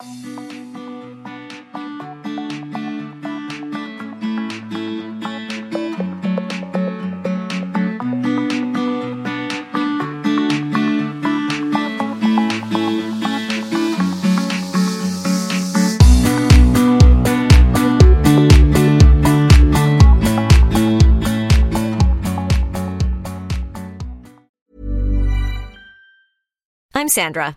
I'm Sandra,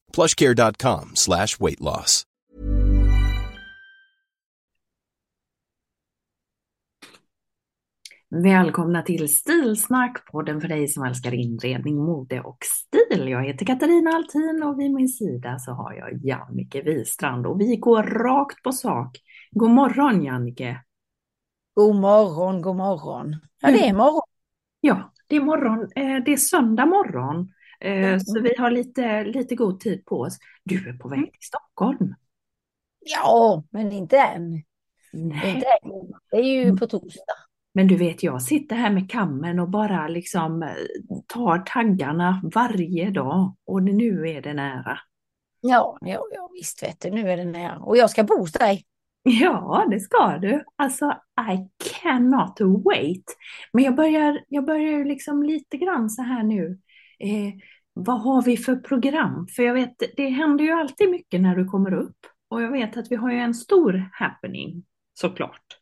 plushcare.com slash weight loss. Välkomna till Stilsnack, podden för dig som älskar inredning, mode och stil. Jag heter Katarina Altin och vid min sida så har jag Jannike Wistrand och vi går rakt på sak. God morgon Jannike! God morgon, god morgon. Ja, det är morgon. Ja, det är morgon. Eh, Det är söndag morgon. Eh, Så vi har lite, lite god tid på oss. Du är på väg till Stockholm. Ja, men inte än. Nej. Inte än. Det är ju på torsdag. Men du vet, jag sitter här med kammen och bara liksom eh, tar taggarna varje dag och nu är det nära. Ja, ja, ja visst vet du, nu är det nära. Och jag ska bo hos dig. Ja, det ska du. Alltså, I cannot wait. Men jag börjar, jag börjar ju liksom lite grann så här nu. Eh, vad har vi för program? För jag vet, det händer ju alltid mycket när du kommer upp. Och jag vet att vi har ju en stor happening, såklart.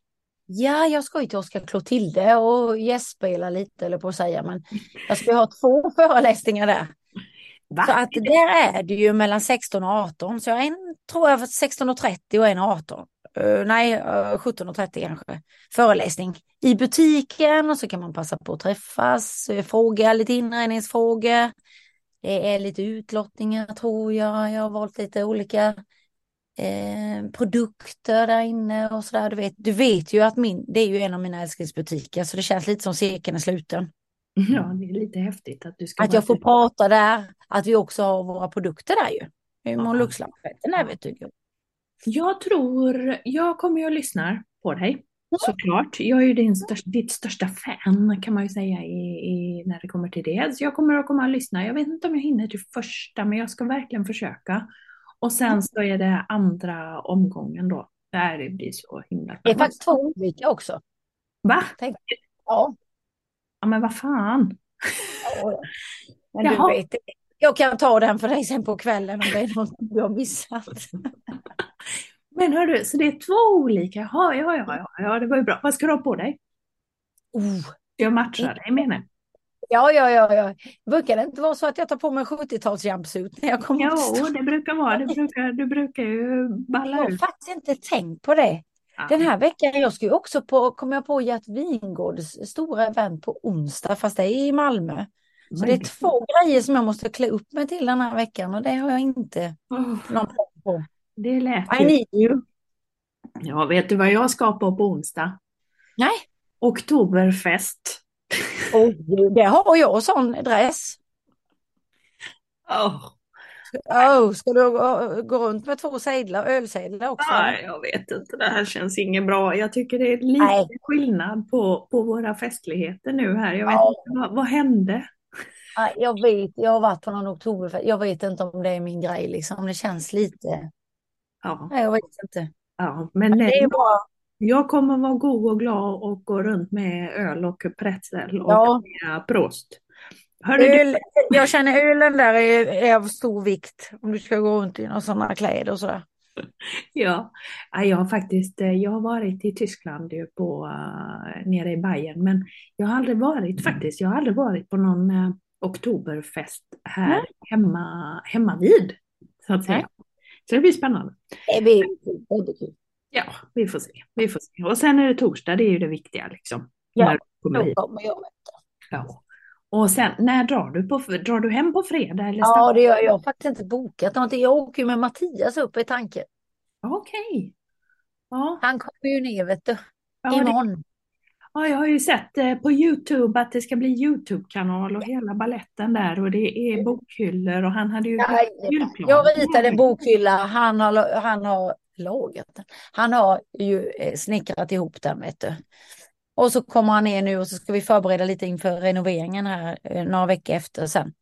Ja, jag ska ju till Oskar Clotilde och gästspela lite, eller på att säga, men jag ska ju ha två föreläsningar där. Va? Så att där är det ju mellan 16 och 18, så jag har en, tror jag, 16.30 och en 18. Uh, nej, uh, 17.30 kanske. Föreläsning i butiken och så kan man passa på att träffas, uh, fråga lite inredningsfrågor. Det är lite utlottningar tror jag. Jag har valt lite olika eh, produkter där inne och sådär. Du vet, du vet ju att min, det är ju en av mina älsklingsbutiker så det känns lite som cirkeln är sluten. Ja, det är lite häftigt att du ska Att jag får prata där, att vi också har våra produkter där ju. Ja. Luxlampetten där vet du. Jag tror, jag kommer ju och lyssnar på dig. Såklart. Jag är ju din största, ditt största fan kan man ju säga i, i, när det kommer till det. Så jag kommer att komma och lyssna. Jag vet inte om jag hinner till första men jag ska verkligen försöka. Och sen så är det andra omgången då. Där det blir så himla Det är faktiskt två olika också. Va? Tänk. Ja. Ja men vad fan. ja. Men Jaha. du vet, jag kan ta den för dig sen på kvällen om det är något du har missat. Men hörru, så det är två olika. Ja, ja, ja, ja, ja det var ju bra. Vad ska du ha på dig? Oh. Jag matchar dig menar jag. Ja, ja, ja, ja. Brukar det inte vara så att jag tar på mig 70-tals jumpsuit när jag kommer Jo, det brukar vara. Det brukar, du brukar ju Jag balla har ut. faktiskt inte tänkt på det. Den här veckan, jag ska ju också på, kommer jag på Gert Wingårds stora event på onsdag, fast det är i Malmö. Så det är två grejer som jag måste klä upp mig till den här veckan och det har jag inte Åh, någon plan på. det lät I need you. Ja, vet du vad jag ska på onsdag? Nej, Oktoberfest. och det har jag sån dress. Oh, Oh, ska du gå, runt med två sedlar, ölsedlar också? nej, jag vet inte, det här känns inget bra. Jag tycker det är lite Nej. skillnad på, på våra festligheter nu här. Jag vet Ja. inte, vad, vad hände? Jag vet, jag har varit på någon oktoberfest. Jag vet inte om det är min grej liksom. Det känns lite. Ja, Nej, jag vet inte. ja men Det är bara. jag kommer vara god och glad och gå runt med öl och pretzel och Ja. prost. Hörru, du, Öl, jag känner ölen där är, är av stor vikt om du ska gå runt i några sådana kläder och sådär. Ja, Ja, jag har faktiskt eh, jag har varit i Tyskland ju på, uh, nere i Bayern, men jag har aldrig varit faktiskt, jag har aldrig varit på någon uh, oktoberfest här Nej. hemma, hemma vid, så att säga. Så det blir spännande. Det blir väldigt kul. Ja, vi får se. Vi får se. Och sen är det torsdag, det är ju det viktiga liksom. Ja, När du kommer Då kommer jag. Ja. Och sen, när drar du, på, drar du hem på fredag eller Ja, det gör jag. Jag har faktiskt inte bokat någonting. Jag åker med Mattias upp i tanken. Okej. Ja, Han kommer ju ner vet du. ja, Imorgon. Ja, jag har ju sett eh, på Youtube att det ska bli Youtube-kanal och hela balletten där och det är bokhyllor och han hade ju julplan. Jag ritade en bokhylla. Han har, han har lagat. Han har ju eh, snickrat ihop den vet du. Och så kommer han ner nu och så ska vi förbereda lite inför renoveringen här eh, några veckor efter sen.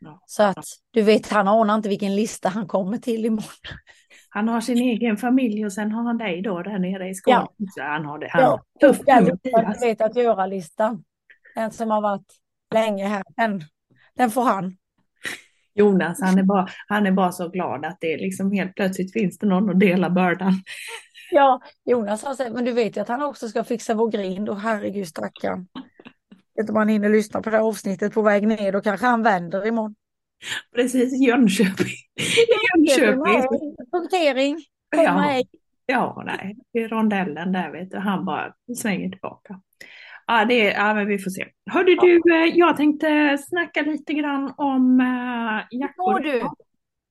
Ja. Så att du vet, han anar inte vilken lista han kommer till imorgon. Han har sin egen familj och sen har han dig då där nere i Skåne. Ja. Så han har det. Han Ja, Mattias. vet att göra-listan. Den som har varit länge här, den, den får han. Jonas, han är, bara, han är bara så glad att det liksom helt plötsligt finns det någon att dela bördan. Ja, Jonas har sagt, men du vet ju att han också ska fixa vår grind och herregud stackarn. Vet om han hinner lyssna på det här avsnittet på väg ner, då kanske han vänder imorgon. Precis, Jönköping. Jönköping. Punktering. Ja. Ja, nej, det är rondellen där vet du, han bara svänger tillbaka. Ja, det är, ja men vi får se. Hörde du, eh, jag tänkte snacka lite grann om äh, jackor. Mår du?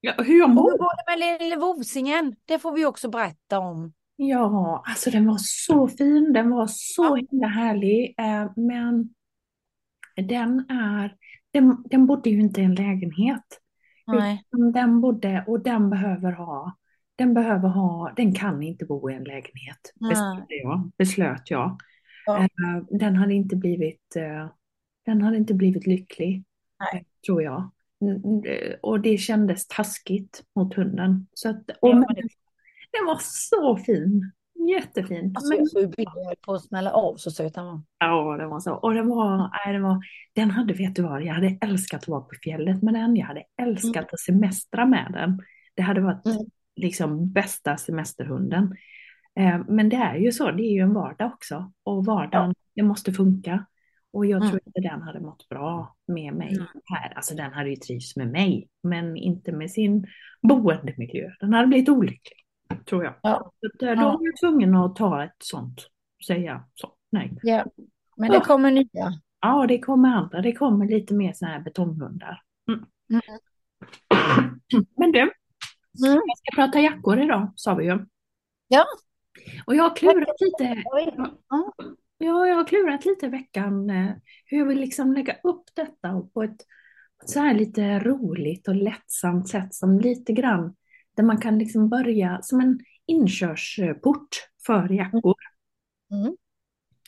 Ja, hur jag mår? hur går det med lille vosingen? Det får vi också berätta om. Ja, alltså den var så fin, den var så himla härlig, eh, men den är, den, den bodde ju inte i en lägenhet. Nej. Den bodde, och den behöver ha, den behöver ha, den kan inte bo i en lägenhet, beslöt jag. Beslöt jag. Ja. Eh, Den hade inte blivit, eh, den hade inte blivit lycklig, Nej. eh, tror jag. Mm, mm, Och det kändes taskigt mot hunden. Så att, och Ja, men, den var så fin, jättefin. Alltså Men, jag bilder på att smälla av så söt han var. ja, den var så. Och den var, nej, den var, den hade, vet du vad, jag hade älskat att vara på fjället med den. Jag hade älskat att semestra med den. Det hade varit Mm. liksom bästa semesterhunden. Eh, Men det är ju så, det är ju en vardag också. Och vardagen, det måste funka. Och jag Mm. tror inte den hade mått bra med mig Mm. här. Alltså den hade ju trivts med mig, men inte med sin boendemiljö. Den hade blivit olycklig, tror jag. Ja. Att, eh, då var jag tvungen att ta ett sånt, säga så, nej. Ja. Men det kommer nya. Ja, det kommer andra, det kommer lite mer sådana här betonghundar. Mm. Mm. Men du, Mm. jag ska prata jackor idag, sa vi ju. Ja. Och jag har klurat lite, ja, jag har klurat lite i veckan eh, hur jag vill liksom lägga upp detta på ett så här lite roligt och lättsamt sätt som lite grann där man kan liksom börja som en inkörsport för jackor. Mm.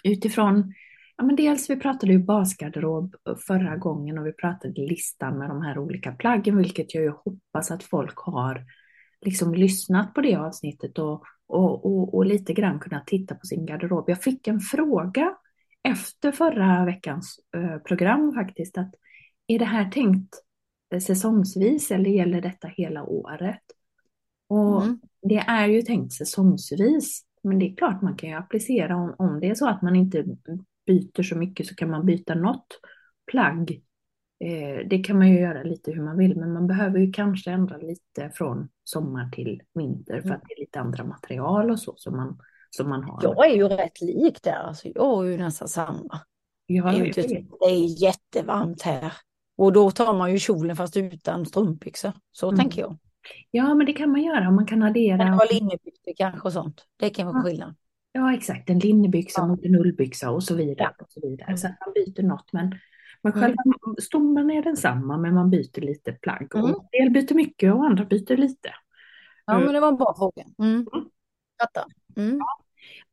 Utifrån, ja men dels vi pratade ju basgarderob förra gången och vi pratade listan med de här olika plaggen, vilket jag ju hoppas att folk har liksom lyssnat på det avsnittet och, och, och, och lite grann kunnat titta på sin garderob. Jag fick en fråga efter förra veckans eh, program faktiskt, att är det här tänkt eh, säsongsvis eller gäller detta hela året? Och Mm. det är ju tänkt säsongsvis, men det är klart man kan ju applicera om, om det är så att man inte byter så mycket så kan man byta något plagg. Eh, det kan man ju göra lite hur man vill, men man behöver ju kanske ändra lite från sommar till vinter för att det är lite andra material och så som man, som man har. Jag är ju rätt lik där. Alltså, jag är ju nästan samma. Ja, Det är, inte, det är jättevarmt här. Och då tar man ju kjolen fast utan strumpbyxor. Så Mm. tänker jag. Ja, men det kan man göra. Man kan addera. ha linnebyxor kanske och sånt. Det kan vara skillnad. Ja, exakt. En linnebyxa Ja. mot en ullbyxa och så vidare. Och så vidare. Så Mm. att man byter något. Men, men Mm. själva stommen är densamma, men man byter lite plagg. Mm. En del byter mycket och andra byter lite. Ja, men det var en bra fråga. Mm. Fattar. Mm.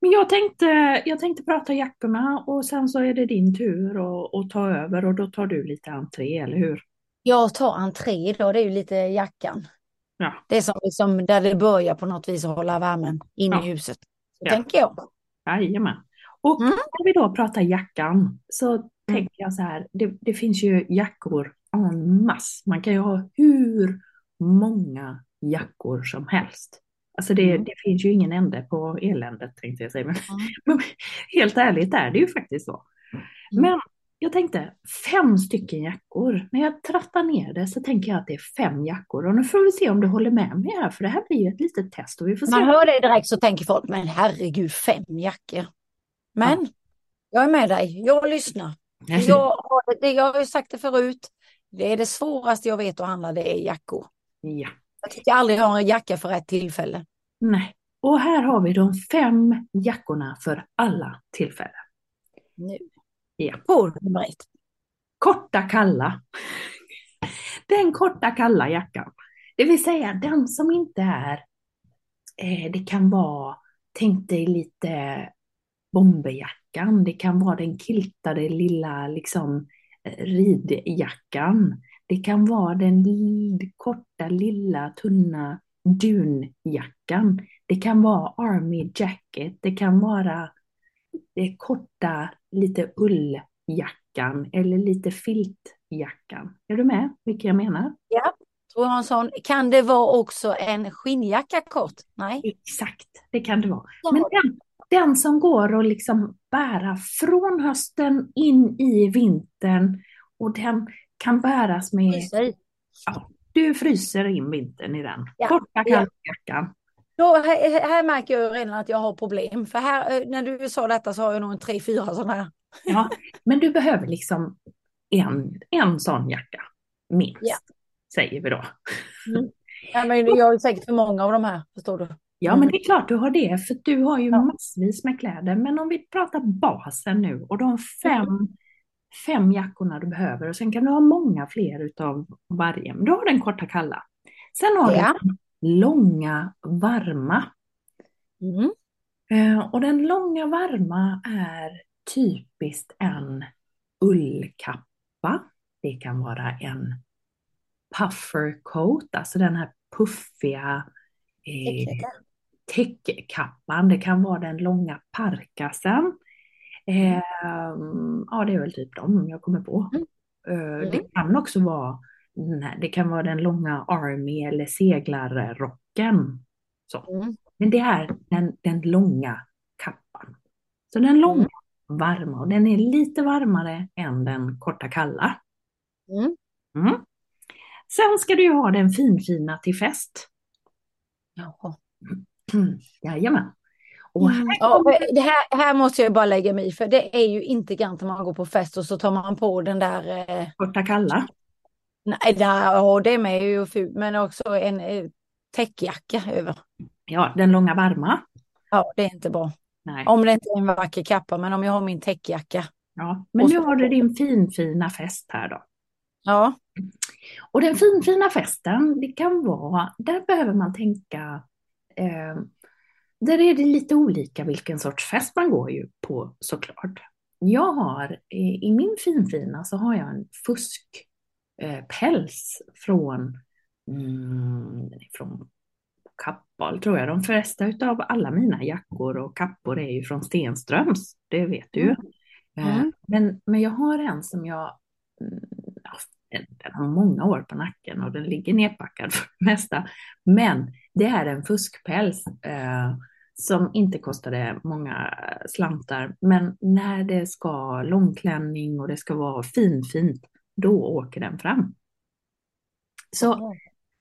Men jag tänkte, jag tänkte prata jackorna och sen så är det din tur att ta över och då tar du lite entré, eller hur? Jag tar entré då, det är ju lite jackan. Ja. Det är som liksom där det börjar på något vis att hålla värmen in Ja. i huset. Ja. tänker jag. Jajamän. Och Mm. när vi då pratar jackan så tänker jag så här, det, det finns ju jackor en masse. Man kan ju ha hur många jackor som helst. Alltså det, Mm. det finns ju ingen ände på eländet tänkte jag säga. Men, Mm. men helt ärligt är det ju faktiskt så. Mm. Men jag tänkte fem stycken jackor. När jag trattar ner det så tänker jag att det är fem jackor. Och nu får vi se om du håller med mig här för det här blir ju ett litet test och vi får se. Man hör det direkt så tänker folk, men herregud, fem jackor. Men jag är med dig, jag lyssnar. Jag har, det, jag har ju sagt det förut, det är det svåraste jag vet att handla, det är jackor. Ja. Jag tycker aldrig jag har en jacka för rätt tillfälle. Nej. Och här har vi de fem jackorna för alla tillfällen. Nu. Ja. Nummer ett. Korta kalla. Den korta kalla jackan. Det vill säga den som inte är, eh, det kan vara, tänk dig lite bomberjackan, det kan vara den kiltade lilla liksom ridjackan. Det kan vara den korta lilla tunna dunjackan. Det kan vara army jacket, det kan vara korta lite ulljackan eller lite filtjackan. Är du med vilka jag menar? Ja, en sån. Kan det vara också en skinnjacka kort? Nej. Exakt, det kan det vara. Ja. Men den, den som går att liksom bära från hösten in i vintern och den kan bäras med, Precis. du fryser in vintern i den. Ja, Korta ja. kalljackan. Då, här, här märker jag redan att jag har problem. För här, eh, när du sa detta så har jag nog en tre, fyra sådana här. Ja, men du behöver liksom en, en sån jacka, minst, Ja. säger vi då. Ja, men jag har säkert för många av de här, förstår du. Ja, Mm. men det är klart du har det, för du har ju Ja. massvis med kläder. Men om vi pratar basen nu och de fem, Mm. fem jackorna du behöver och sen kan du ha många fler utav varje. Men du har den korta kalla. Sen har Ja. du långa varma. Mm. Eh, Och den långa varma är typiskt en ullkappa. Det kan vara en puffercoat, alltså den här puffiga eh, täckkappan. Det kan vara den långa parkasen. Eh, ja, det är väl typ de jag kommer på. Mm. Eh, det kan också vara här, det kan vara den långa army eller seglarrocken. Så. Mm. Men det är den, den långa kappan. Så den långa varma och den är lite varmare än den korta kalla. Mm. Mm. Sen ska du ju ha den finfina till fest. Jaha. Mm. Jajamän. Och här Mm. Ja, kommer- det här, här måste jag bara lägga mig i, för det är ju inte grant när man går på fest och så tar man på den där, eh, korta kalla. Nej, ja, det med är ju fult, men också en eh, täckjacka över. Ja, den långa varma. Ja, det är inte bra. Nej. Om det inte är en vacker kappa, men om jag har min täckjacka. Ja. Men nu har du din finfina fest här då. Ja, Och den finfina festen, det kan vara, där behöver man tänka, eh, där är det lite olika vilken sorts fest man går ju på såklart. Jag har, eh, i min finfina så har jag en fuskpäls eh, päls från, mm, från Kappahl tror jag. De flesta utav alla mina jackor och kappor är ju från Stenströms, det vet du ju. Eh, Mm. Men, men jag har en som jag, mm, den, har många år på nacken och den ligger nedpackad för det mesta. Men det är en fuskpäls eh, som inte kostade många slantar. Men när det ska långklänning och det ska vara finfint, då åker den fram. Så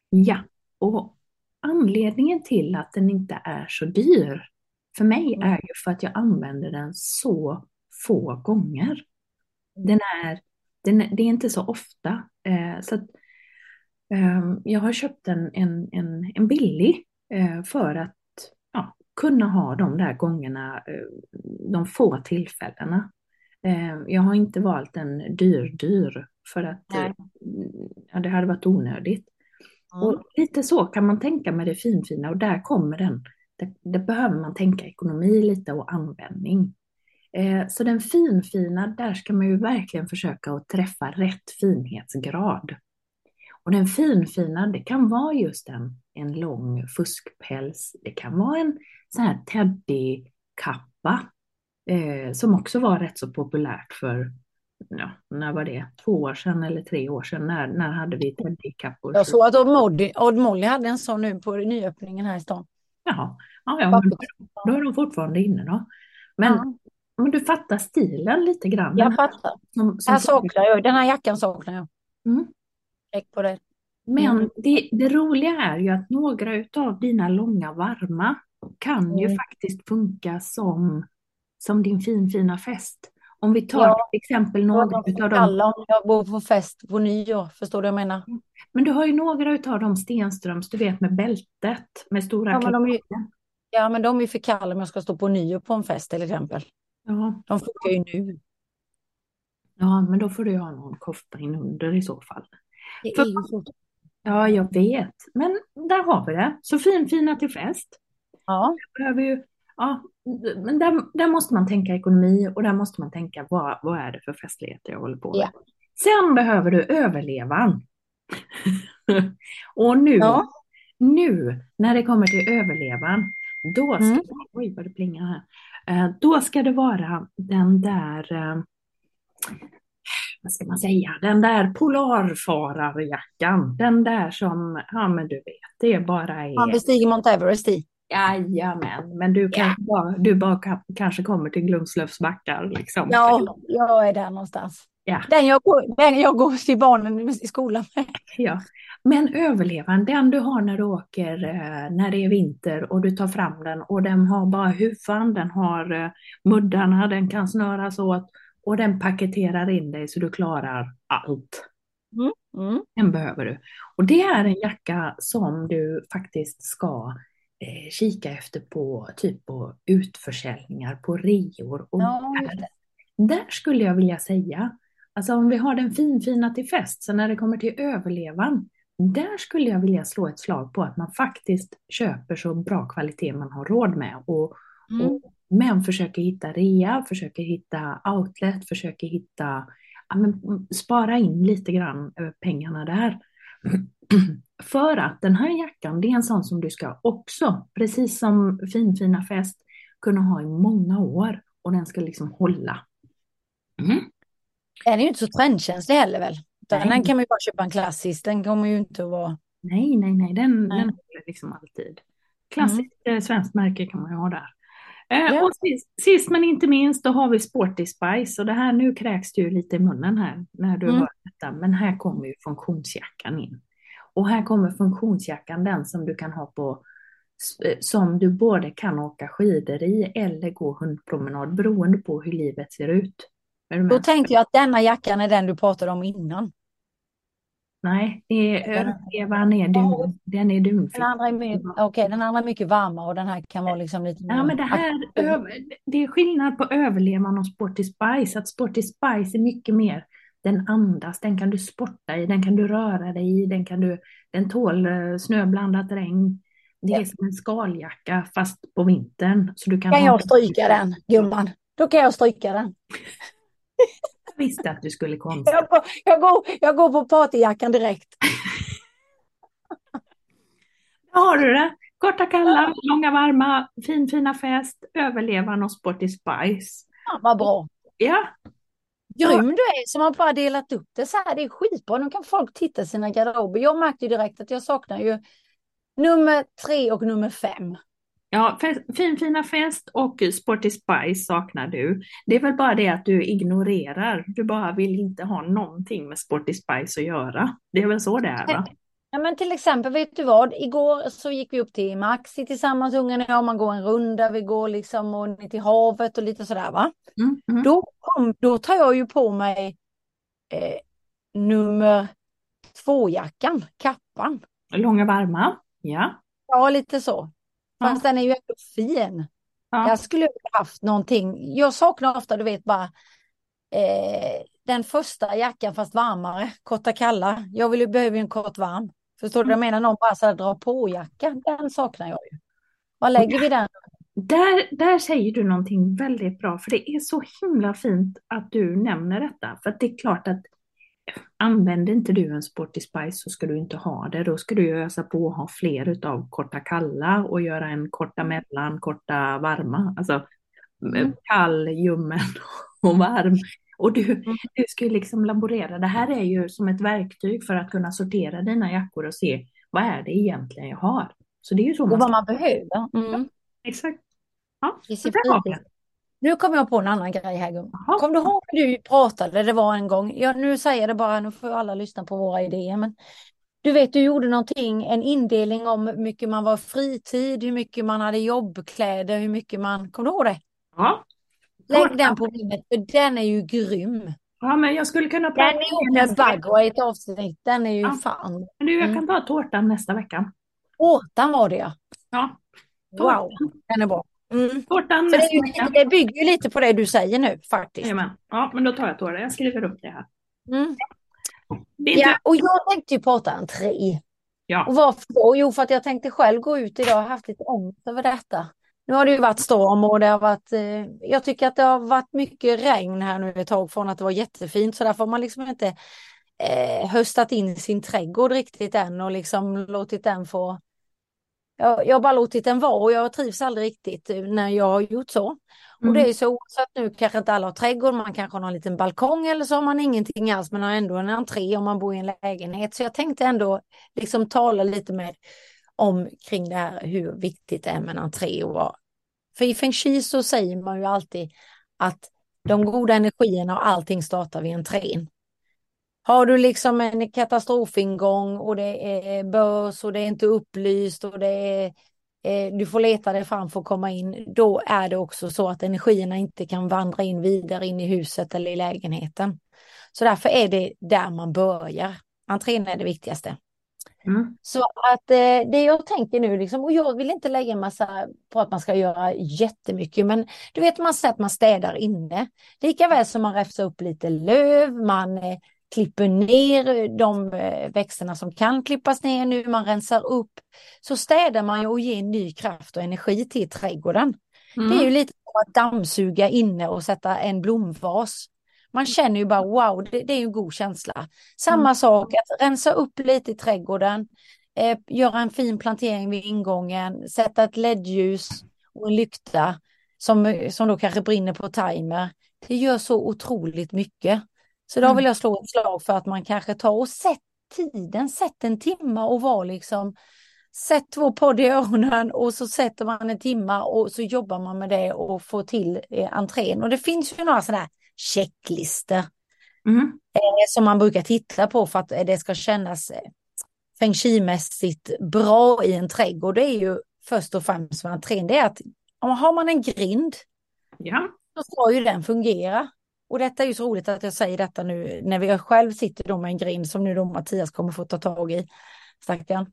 ja, och anledningen till att den inte är så dyr för mig Mm. är ju för att jag använder den så få gånger. Den är, den, det är inte så ofta. Eh, så att, eh, jag har köpt en, en, en, en billig eh, för att ja, kunna ha de där gångerna, eh, de få tillfällena. Eh, jag har inte valt en dyr, dyr för att eh, ja, det hade varit onödigt. Mm. Och lite så kan man tänka med det finfina och där kommer den. Där, där behöver man tänka ekonomi lite och användning. Eh, så den finfina, där ska man ju verkligen försöka att träffa rätt finhetsgrad. Och den finfina, det kan vara just en, en lång fuskpäls. Det kan vara en sån här teddykappa eh, som också var rätt så populärt för, ja, när var det? Två år sedan eller tre år sedan? När, när hade vi teddykappor? Jag såg att Odd Molly, Odd Molly hade en sån nu på nyöppningen här i stan. Jaha, ja, ja, men då är de fortfarande inne då. Men, Ja. men du fattar stilen lite grann. Jag fattar. som, som Här saknar jag, den här jackan saknar jag. Mm. Check på det. Men Mm. det, det roliga är ju att några utav dina långa varma kan ju Mm. faktiskt funka som, som din fin fina fest. Om vi tar Ja, till exempel några utav dem. kalla om jag bor på fest på nyår, förstår du vad jag menar? Men du har ju några utav de Stenströms, du vet med bältet, med stora Ja, men ju, ja, men de är ju för kalla om jag ska stå på nyår på en fest till exempel. Ja, De funkar ju nu. ja, men då får du ha någon kofta inunder i så fall. Det För- är ju så. Ja, jag vet. Men där har vi det. Så finfina till fest. Ja, behöver ju, ja, men där, där måste man tänka ekonomi och där måste man tänka vad, vad är det för festligheter jag håller på med. Ja. Sen behöver du överlevan. och nu, Ja. nu när det kommer till överlevan, då ska, Mm. oj vad det plingar här, Eh, då ska det vara den där, eh, vad ska man säga, den där polarfararjackan, den där som, ja men du vet, det är bara är han bestiger Mount Everest i. Jajamän, men du, kan, bara, du bara ka- kanske kommer till Glumslövs backar liksom. Ja, jag är där någonstans. Ja. Den jag går, den jag går till barnen i skolan med. Ja. Men överlevan, den du har när du åker eh, när det är vinter och du tar fram den och den har bara huvan, den har eh, muddarna, den kan snöras åt och den paketerar in dig så du klarar allt. Mm. Den behöver du. Och det är en jacka som du faktiskt ska eh, kika efter på typ på utförsäljningar, på reor. Och Ja, där, där skulle jag vilja säga, alltså om vi har den finfina till fest, så när det kommer till överlevan, där skulle jag vilja slå ett slag på att man faktiskt köper så bra kvalitet man har råd med. Och, Mm. och, men försöker hitta rea, försöker hitta outlet, försöker hitta, ja, men, spara in lite grann pengarna där. För att den här jackan, det är en sån som du ska också, precis som finfina fest, kunna ha i många år och den ska liksom hålla. Mm. Den är ju inte så trendkänslig heller väl? Nej. Den kan man ju bara köpa en klassisk, den kommer ju inte att vara... Nej, nej, nej, den, Nej. den håller liksom alltid. Klassiskt eh, svenskt märke kan man ju ha där. Eh, Ja. Och sist, sist men inte minst, då har vi Sporty Spice och det här, nu kräks ju lite i munnen här när du Mm. hör detta, men här kommer ju funktionsjackan in. Och här kommer funktionsjackan, den som du kan ha på, eh, som du både kan åka skidor i eller gå hundpromenad beroende på hur livet ser ut. Du Då tänkte jag att denna jackan är den du pratade om innan. Nej, det är, överlevan är dun, den är dunfit. Den andra är, my- okej, den andra är mycket varmare och den här kan vara liksom lite Ja, men det här, det är skillnad på överlevan och Sporty Spice. Att Sporty Spice är mycket mer, den andas, den kan du sporta i, den kan du röra dig i, den, kan du, den tål eh, snöblandat regn. Det är som en skaljacka fast på vintern. Så du kan Kan ha jag stryka den, gumman? Då kan jag stryka den. Visste att du skulle komma. Jag går, jag går, jag går på partyjackan direkt. Där har du det. Korta kalla, långa varma, fin fina fest, överlevan och Sporty Spice. Ja, vad bra. Ja, Grym du är som har bara delat upp det så här. Det är skitbra. Nu kan folk titta sina garderober. Jag märkte direkt att jag saknar ju nummer tre och nummer fem. Ja, fe- finfina fest och Sporty Spice saknar du. Det är väl bara det att du ignorerar. Du bara vill inte ha någonting med Sporty Spice att göra. Det är väl så det är va? Ja, men till exempel, vet du vad? Igår så gick vi upp till Maxi tillsammans, ungarna och jag. Man går en runda, vi går liksom och ner till havet och lite sådär va. Mm, mm. Då, kom, då tar jag ju på mig eh, nummer två-jackan, kappan. Långa varma. Ja. Ja, lite så. Ja. Fast den är ju ändå fin. Ja. Jag skulle ju haft någonting. Jag saknar ofta, du vet, bara eh, den första jackan fast varmare, korta kalla. Jag vill ju, behöver ju en kort varm. Förstår du vad jag menar? Någon bara så här drar på jacka. Den saknar jag ju. Var lägger vi den? Där, där säger du någonting väldigt bra, för det är så himla fint att du nämner detta. För det är klart att använder inte du en Sporty Spice så ska du inte ha det. Då ska du ösa på och ha fler utav korta kalla och göra en korta mellan, korta varma. Alltså Mm. kall, ljummen och varm. Och du, du ska ju liksom laborera. Det här är ju som ett verktyg för att kunna sortera dina jackor och se vad är det egentligen jag har. Så det är ju så Och man vad ska. man behöver. Mm. Exakt. Ja, har vi fritid. det. Nu kom jag på en annan grej här Gun. Jaha. Kom du ihåg när du pratade, det var en gång, ja, nu säger jag det bara, nu får alla lyssna på våra idéer, men du vet du gjorde någonting, en indelning om hur mycket man var fritid, hur mycket man hade jobbkläder, hur mycket man, kommer du ihåg det? Ja. Lägg den på minnet, för den är ju grym. ja, men jag skulle kunna Den prata är om ihop det med. Baggo i ett avsnitt, den är ju Ja. fan. Men du, jag Mm. kan ta tårtan nästa vecka. Åtan var det ja. Ja, Wow, tårtan, den är bra. Mm. tårtan det, ju, det bygger lite på det du säger nu faktiskt. Jajamän. Ja, men då tar jag tårtan. Jag skriver upp det här. Mm. Ja, och jag tänkte ju prata entré. Ja. Och varför då? Jo, för att jag tänkte själv gå ut idag och haft lite ångest över detta. Nu har det ju varit storm och det har varit, eh, jag tycker att det har varit mycket regn här nu ett tag från att det var jättefint så därför har man liksom inte eh, höstat in sin trädgård riktigt än och liksom låtit den få jag, jag har bara låtit den vara och jag trivs aldrig riktigt när jag har gjort så. Och det är så så att nu kanske inte alla har trädgård, man kanske har en liten balkong eller så har man ingenting alls men har ändå en entré om man bor i en lägenhet. Så jag tänkte ändå liksom tala lite med om kring det här hur viktigt det är med en entré och vad. För i feng shui så säger man ju alltid att de goda energierna och allting startar vid entrén. Har du liksom en katastrofingång och det är börs och det är inte upplyst och det är eh, du får leta dig fram för att komma in, då är det också så att energierna inte kan vandra in vidare in i huset eller i lägenheten. Så därför är det där man börjar. Entrén är det viktigaste. Mm. Så att eh, det jag tänker nu, liksom, och jag vill inte lägga en massa på att man ska göra jättemycket, men du vet man säger att man städar inne. Lika väl som man räfsar upp lite löv, man eh, klipper ner de eh, växterna som kan klippas ner nu, man rensar upp. Så städar man och ger ny kraft och energi till trädgården. Mm. Det är ju lite som att dammsuga inne och sätta en blomvas. Man känner ju bara wow, det, det är ju en god känsla. Samma Mm. sak, att rensa upp lite i trädgården, eh, göra en fin plantering vid ingången, sätta ett ledljus och en lykta som, som då kanske brinner på timer. Det gör så otroligt mycket. Så då Mm. vill jag slå ett slag för att man kanske tar och sätt tiden, sätt en timme och var liksom Sätt två podd i öronen och så sätter man en timma och så jobbar man med det och får till eh, entrén. Och det finns ju några sådana här checklistor Mm. eh, som man brukar titta på för att eh, det ska kännas eh, feng shui-mässigt bra i en trädgård. Det är ju först och främst med entrén, det är att om har man en grind Ja. så ska ju den fungera. Och detta är ju så roligt att jag säger detta nu när vi själv sitter då med en grind som nu då Mattias kommer få ta tag i. Stackarn.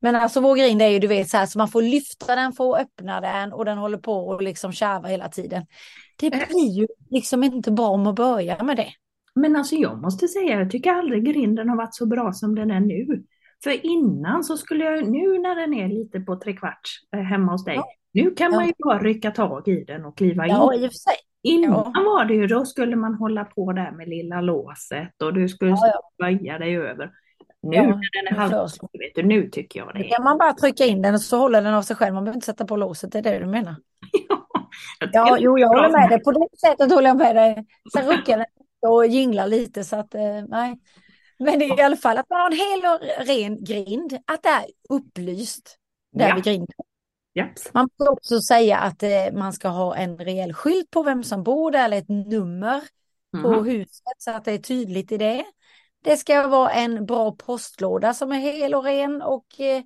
Men alltså vår grind är ju du vet så här så man får lyfta den för att öppna den och den håller på och liksom kärva hela tiden. Det blir ju liksom inte bra om att börja med det. Men alltså jag måste säga, jag tycker aldrig grinden har varit så bra som den är nu. För innan så skulle jag, nu när den är lite på trekvarts eh, hemma hos dig, Ja. nu kan man ju bara rycka tag i den och kliva in. Ja, i och för sig. Innan ja. var det ju, då skulle man hålla på där med lilla låset och du skulle Ja, ja. böja dig över. Nu Ja, när den är jag halv, föreslår. vet du, nu tycker jag det är... kan man bara trycka in den och så håller den av sig själv. Man behöver inte sätta på låset, det är det du menar. Ja, är jo, jag håller med dig. På det sättet håller jag med dig. Sen ruckar den och jinglar lite så att, eh, nej. Men det är i alla fall att man har en hel och ren grind, att det är upplyst där Ja. vid grinden. Japs. Man får också säga att eh, man ska ha en rejäl skylt på vem som bor där eller ett nummer på Mhm. huset så att det är tydligt i det. Det ska vara en bra postlåda som är hel och ren och eh,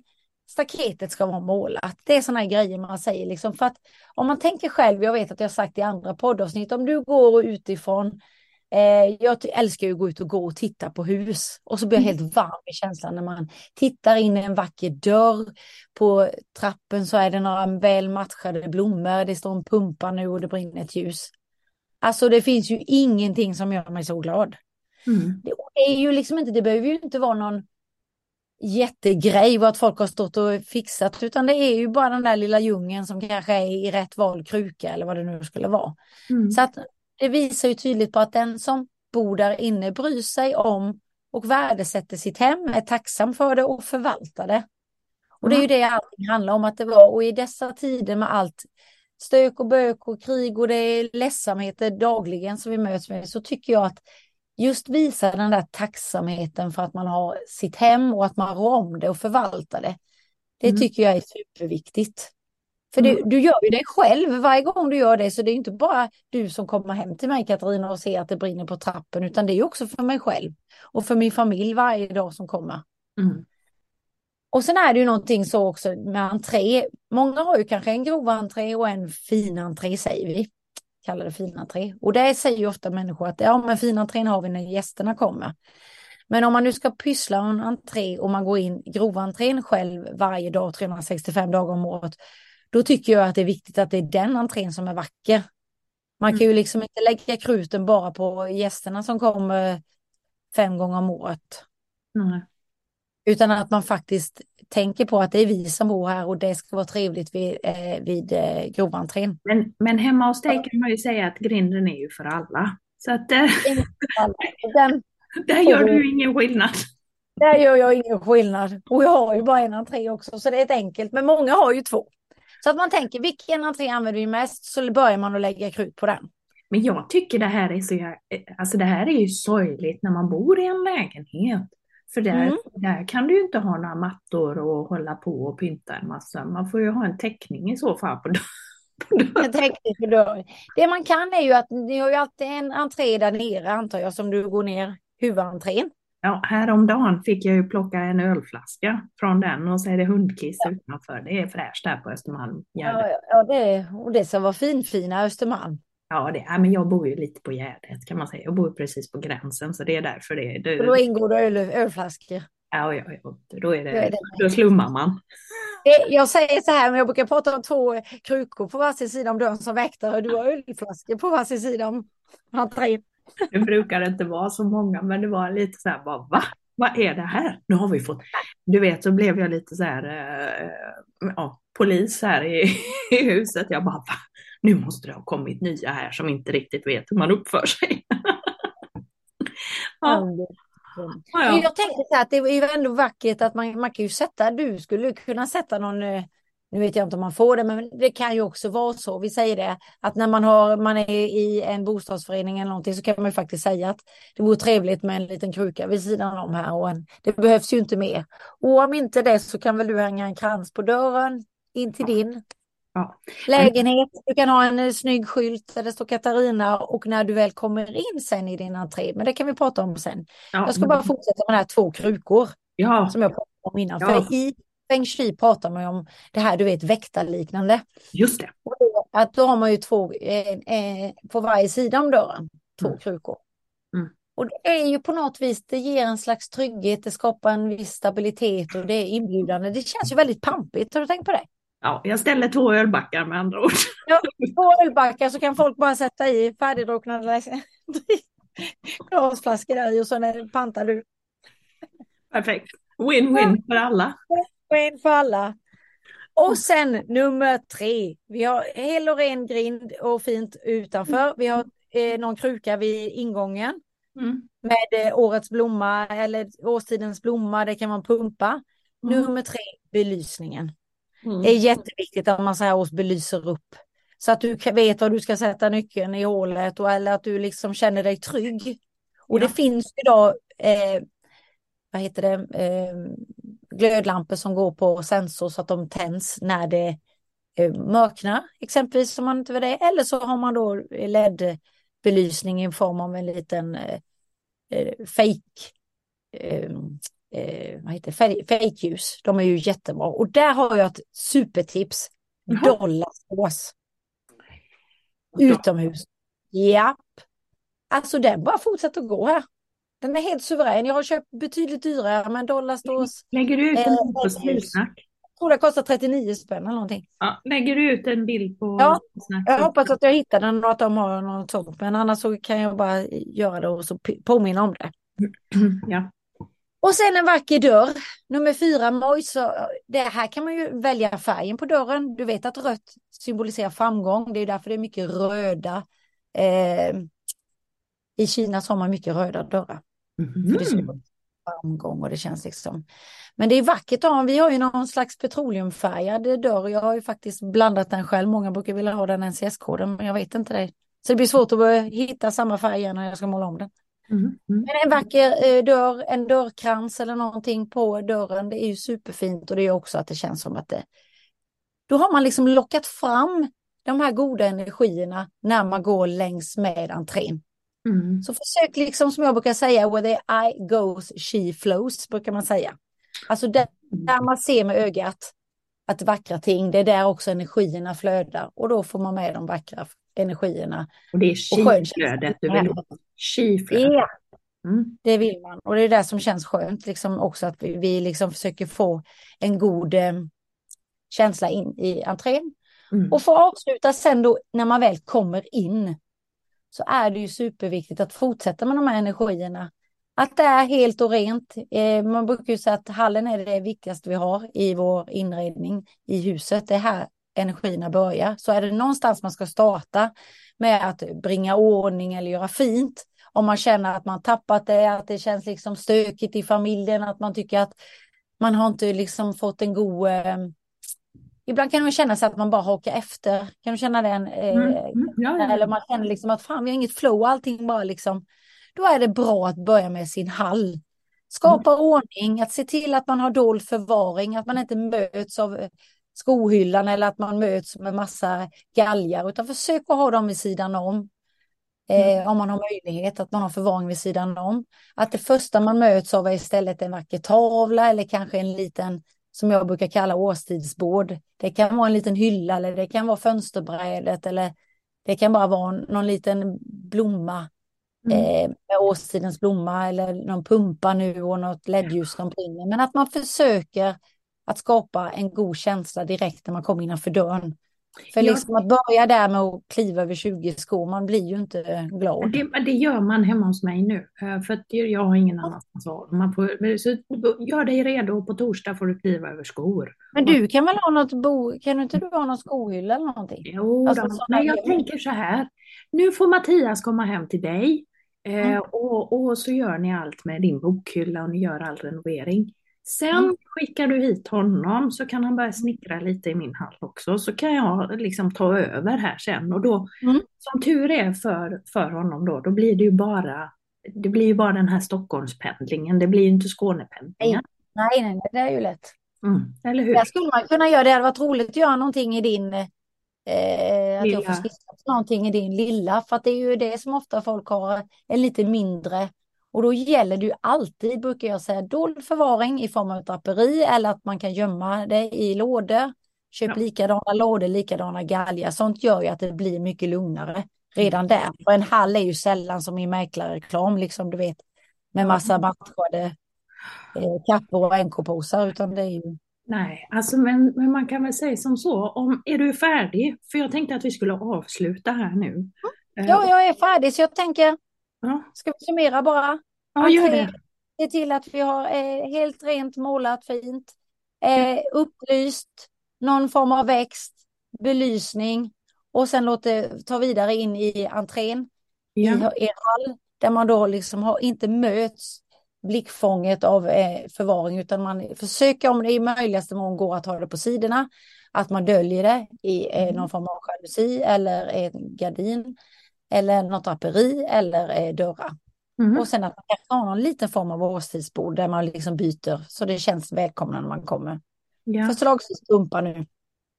staketet ska vara målat. Det är sådana grejer man säger liksom för att om man tänker själv, jag vet att jag har sagt i andra poddavsnitt, om du går utifrån Eh, jag älskar ju att gå ut och gå och titta på hus och så blir jag helt varm i känslan när man tittar in i en vacker dörr. På trappen så är det några väl matchade blommor, det står en pumpa nu och det brinner ett ljus. Alltså det finns ju ingenting som gör mig så glad. Mm. Det är ju liksom inte, det behöver ju inte vara någon jättegrej vad folk har stått och fixat utan det är ju bara den där lilla djungeln som kanske är i rätt vald kruka eller vad det nu skulle vara. Mm. Så att det visar ju tydligt på att den som bor där inne bryr sig om och värdesätter sitt hem, är tacksam för det och förvaltar det. Och det är ju det allting handlar om att det var och i dessa tider med allt stök och bök och krig och det är ledsamheter dagligen som vi möts med så tycker jag att just visa den där tacksamheten för att man har sitt hem och att man rår om det och förvaltar det. Det Mm. tycker jag är superviktigt. För du, du gör ju det själv varje gång du gör det, så det är inte bara du som kommer hem till mig Katarina och ser att det brinner på trappen, utan det är också för mig själv och för min familj varje dag som kommer. Mm. Och sen är det ju någonting så också med entré. Många har ju kanske en grov entré och en fin entré säger vi. Kallar det fin entré. Och det säger ju ofta människor att ja men fin entrén har vi när gästerna kommer. Men om man nu ska pyssla en entré och man går in grovantrén själv varje dag 365 dagar om året. Då tycker jag att det är viktigt att det är den entrén som är vacker. Man kan ju liksom inte lägga kruten bara på gästerna som kommer fem gånger om året. Nej. Utan att man faktiskt tänker på att det är vi som bor här och det ska vara trevligt vid, eh, vid eh, grovantrén. Men, men hemma hos dig kan man ju säga att grinden är ju för alla. Så att eh, Den, där gör du ingen skillnad. där gör jag ingen skillnad. Och jag har ju bara en entré också så det är ett enkelt. Men många har ju två. Så att man tänker vilken entré använder vi mest så börjar man att lägga krut på den. Men jag tycker det här är så, alltså det här är ju sorgligt när man bor i en lägenhet. För där, Mm. där kan du ju inte ha några mattor och hålla på och pynta en massa. Man får ju ha en täckning i så fall på dörren. på dörren. Det man kan är ju att ni har ju alltid en entré där nere antar jag som du går ner huvudentrén. Ja, häromdagen fick jag ju plocka en ölflaska från den och så är det hundkiss utanför. Det är fräscht där på Östermalm. Ja, ja, ja det, och det ska vara finfina Östermalm. Ja, det, ja, men jag bor ju lite på Gärdet kan man säga. Jag bor precis på gränsen så det är därför det, det Och då ingår det öl, ölflaskor. ja, ja, ja, då är Då är det, då slummar man. Jag säger så här, men jag brukar prata om två krukor på varsin sida om dörren som väktare du har ölflaskor på varsin sida om entrén. Det brukar inte vara så många, men det var lite så här bara, va? Vad är det här? Nu har vi fått, du vet så blev jag lite så här, eh, ja, polis här i, i huset. Jag bara, va? Nu måste det ha kommit nya här som inte riktigt vet hur man uppför sig. ja, ja, ja. Jag tänkte att det är ändå vackert att man, man kan ju sätta, du skulle kunna sätta någon, eh, nu vet jag inte om man får det, men det kan ju också vara så, vi säger det, att när man, har, man är i en bostadsförening eller någonting så kan man ju faktiskt säga att det vore trevligt med en liten kruka vid sidan om här och en, det behövs ju inte mer. Och om inte det så kan väl du hänga en krans på dörren in till din Ja. lägenhet. Du kan ha en eh, snygg skylt där det står Katarina och när du väl kommer in sen i din entré, men det kan vi prata om sen. Ja, Jag ska bara fortsätta med de här två krukor ja, som jag pratade om innan. För i Feng Shui pratar man ju om det här, du vet, väktarliknande. just det. Att då har man ju två eh, eh, på varje sida om dörren, två Mm. krukor. Mm. Och det är ju på något vis, det ger en slags trygghet, det skapar en viss stabilitet och det är inbjudande. Det känns ju väldigt pampigt, har du tänkt på det? Ja, jag ställer två ölbackar med andra ord. Ja, två ölbackar så kan folk bara sätta i färdigdruckna glasflaskor där i och så pantar du Perfekt. Win-win för alla. En för alla. Och sen nummer tre. Vi har hel och ren grind och fint utanför. Vi har eh, någon kruka vid ingången Mm. med eh, årets blomma eller årstidens blomma. Det kan man pumpa. Mm. Nummer tre, belysningen. Mm. Det är jätteviktigt att man så här års belyser upp. Så att du vet var du ska sätta nyckeln i hålet och, eller att du liksom känner dig trygg. Och Ja. det finns idag, eh, vad heter det, eh, glödlampor som går på sensor så att de tänds när det eh, mörknar, exempelvis om man inte vill det. Eller så har man då LED-belysning i form av en liten eh, eh, fake eh, eh, vad heter färg- fejkljus. De är ju jättebra. Och där har jag ett supertips. Jaha. Dollarsås. Utomhus. Japp. Alltså den bara fortsätter att gå här. Den är helt suverän. Jag har köpt betydligt dyrare men dollarsås. Lägger du ut en Eh, bild på Snicksnack? Jag tror det kostar 39 spänn eller någonting. Ja, lägger du ut en bild på Ja? Jag hoppas att jag hittar den och att de har något sånt. Men annars så kan jag bara göra det och så påminna om det. Ja. Och sen en vacker dörr. Nummer fyra, mojs. Så Det här kan man ju välja färgen på dörren. Du vet att rött symboliserar framgång. Det är därför det är mycket röda. Eh, I Kina så har man mycket röda dörrar. För det Mhm. symboliserar framgång och det känns liksom. Men det är vackert att ha. Vi har ju någon slags petroleumfärgad dörr. Jag har ju faktiskt blandat den själv. Många brukar vilja ha den NCS-koden men jag vet inte det. Så det blir svårt att hitta samma färg igen när jag ska måla om den. Mm. Mm. Men en vacker eh, dörr, en dörrkrans eller någonting på dörren, det är ju superfint och det är också att det känns som att det... Då har man liksom lockat fram de här goda energierna när man går längs med entrén. Mm. Så försök liksom som jag brukar säga, where the eye goes, she flows, brukar man säga. Alltså där, där man ser med ögat att vackra ting, det är där också energierna flödar och då får man med de vackra energierna. Och det är chi-flödet du vill ha. Chi-flödet. Ja, Mm. det vill man. Och det är det som känns skönt, liksom också att vi, vi liksom försöker få en god eh, känsla in i entrén. Mm. Och att avsluta sen då när man väl kommer in så är det ju superviktigt att fortsätta med de här energierna. Att det är helt och rent. Eh, man brukar ju säga att hallen är det viktigaste vi har i vår inredning i huset. Det är här energierna börjar. Så är det någonstans man ska starta med att bringa ordning eller göra fint. Om man känner att man tappat det, att det känns liksom stökigt i familjen, att man tycker att man har inte liksom fått en god eh, Ibland kan man känna sig att man bara hakar efter. Kan du känna den? Eh, Mm. Mm. Ja, ja, Eller man känner liksom att fan vi har inget flow, allting bara liksom. Då är det bra att börja med sin hall. Skapa Mm. ordning, att se till att man har dold förvaring, att man inte möts av eh, skohyllan eller att man möts med massa galgar, utan försök att ha dem vid sidan om. Mm. Eh, om man har möjlighet, att man har förvaring vid sidan om. Att det första man möts av är istället en vacker tavla eller kanske en liten, som jag brukar kalla årstidsbord. Det kan vara en liten hylla eller det kan vara fönsterbrädet eller det kan bara vara någon liten blomma Mm. eh, med årstidens blomma eller någon pumpa nu och något ledljus som brinner. Men att man försöker att skapa en god känsla direkt när man kommer innanför dörren. För liksom att börja där med att kliva över 20 skor, man blir ju inte glad. Det, det gör man hemma hos mig nu, eh, för jag har ingen annanstans att vara. Man får, så gör dig redo, på torsdag får du kliva över skor. Men du kan väl ha något bo, kan du inte du ha någon skohylla eller någonting? Jo, Alltså, då, men jag grejer. tänker så här. Nu får Mattias komma hem till dig eh, Mm. och, och så gör ni allt med din bokhylla och ni gör all renovering. Sen Mm. skickar du hit honom så kan han börja snickra lite i min hall också. Så kan jag liksom ta över här sen. Och då, Mm. som tur är för, för honom då, då blir det ju bara det blir ju bara den här Stockholmspendlingen. Det blir ju inte Skånependlingen. Nej, nej, nej, det är ju lätt. Mm, eller hur? Där skulle man kunna göra, det hade varit roligt att göra någonting i din, eh, att jag får skissa någonting i din lilla, för att det är ju det som ofta folk har, en lite mindre. Och då gäller det ju alltid, brukar jag säga, dold förvaring i form av draperi eller att man kan gömma det i lådor. Köp Ja. likadana lådor, likadana galgar. Sånt gör ju att det blir mycket lugnare redan där. Och en hall är ju sällan som i mäklarreklam, liksom du vet, med massa matchade eh, kappor och NK-påsar, utan det är ju Nej, alltså men, men man kan väl säga som så, om, är du färdig? För jag tänkte att vi skulle avsluta här nu. Eh, Ja, jag är färdig så jag tänker, ja, ska vi summera bara? ja, gör det. Se till att vi har eh, helt rent målat fint, eh, upplyst, någon form av växt, belysning och sen låt det ta vidare in i entrén Ja. i er hall där man då liksom har, inte möts blickfånget av eh, förvaring utan man försöker om det i möjligaste mån går att ha det på sidorna. Att man döljer det i eh, Mm. någon form av jalusi eller en gardin eller något draperi eller eh, dörrar. Mhm. Och sen att man kanske har någon liten form av årstidsbord där man liksom byter så det känns välkomna när man kommer. Ja. Förslagsvis strumpa nu.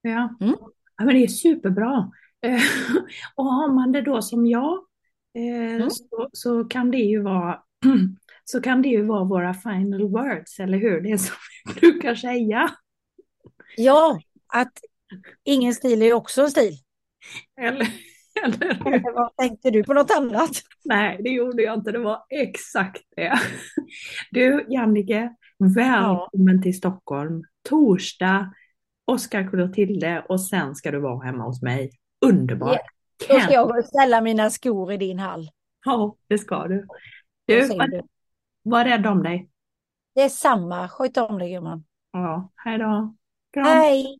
Ja. Mm. ja, men det är superbra. Eh, och har man det då som jag eh, Mm. så, så kan det ju vara så kan det ju vara våra final words, eller hur? Det är som vi brukar säga. Ja, att ingen stil är också en stil. Eller, eller? Eller vad tänkte du på något annat? Nej, det gjorde jag inte. Det var exakt det. Du, Jannike, välkommen till Stockholm. Torsdag, Oskar Clotilde och sen ska du vara hemma hos mig. Underbart. Ja, Då ska jag gå och ställa mina skor i din hall. Ja, det ska du. Du, var, var rädd om dig. Det är samma. Sköt om dig gumman. Ja, hej då. Hej!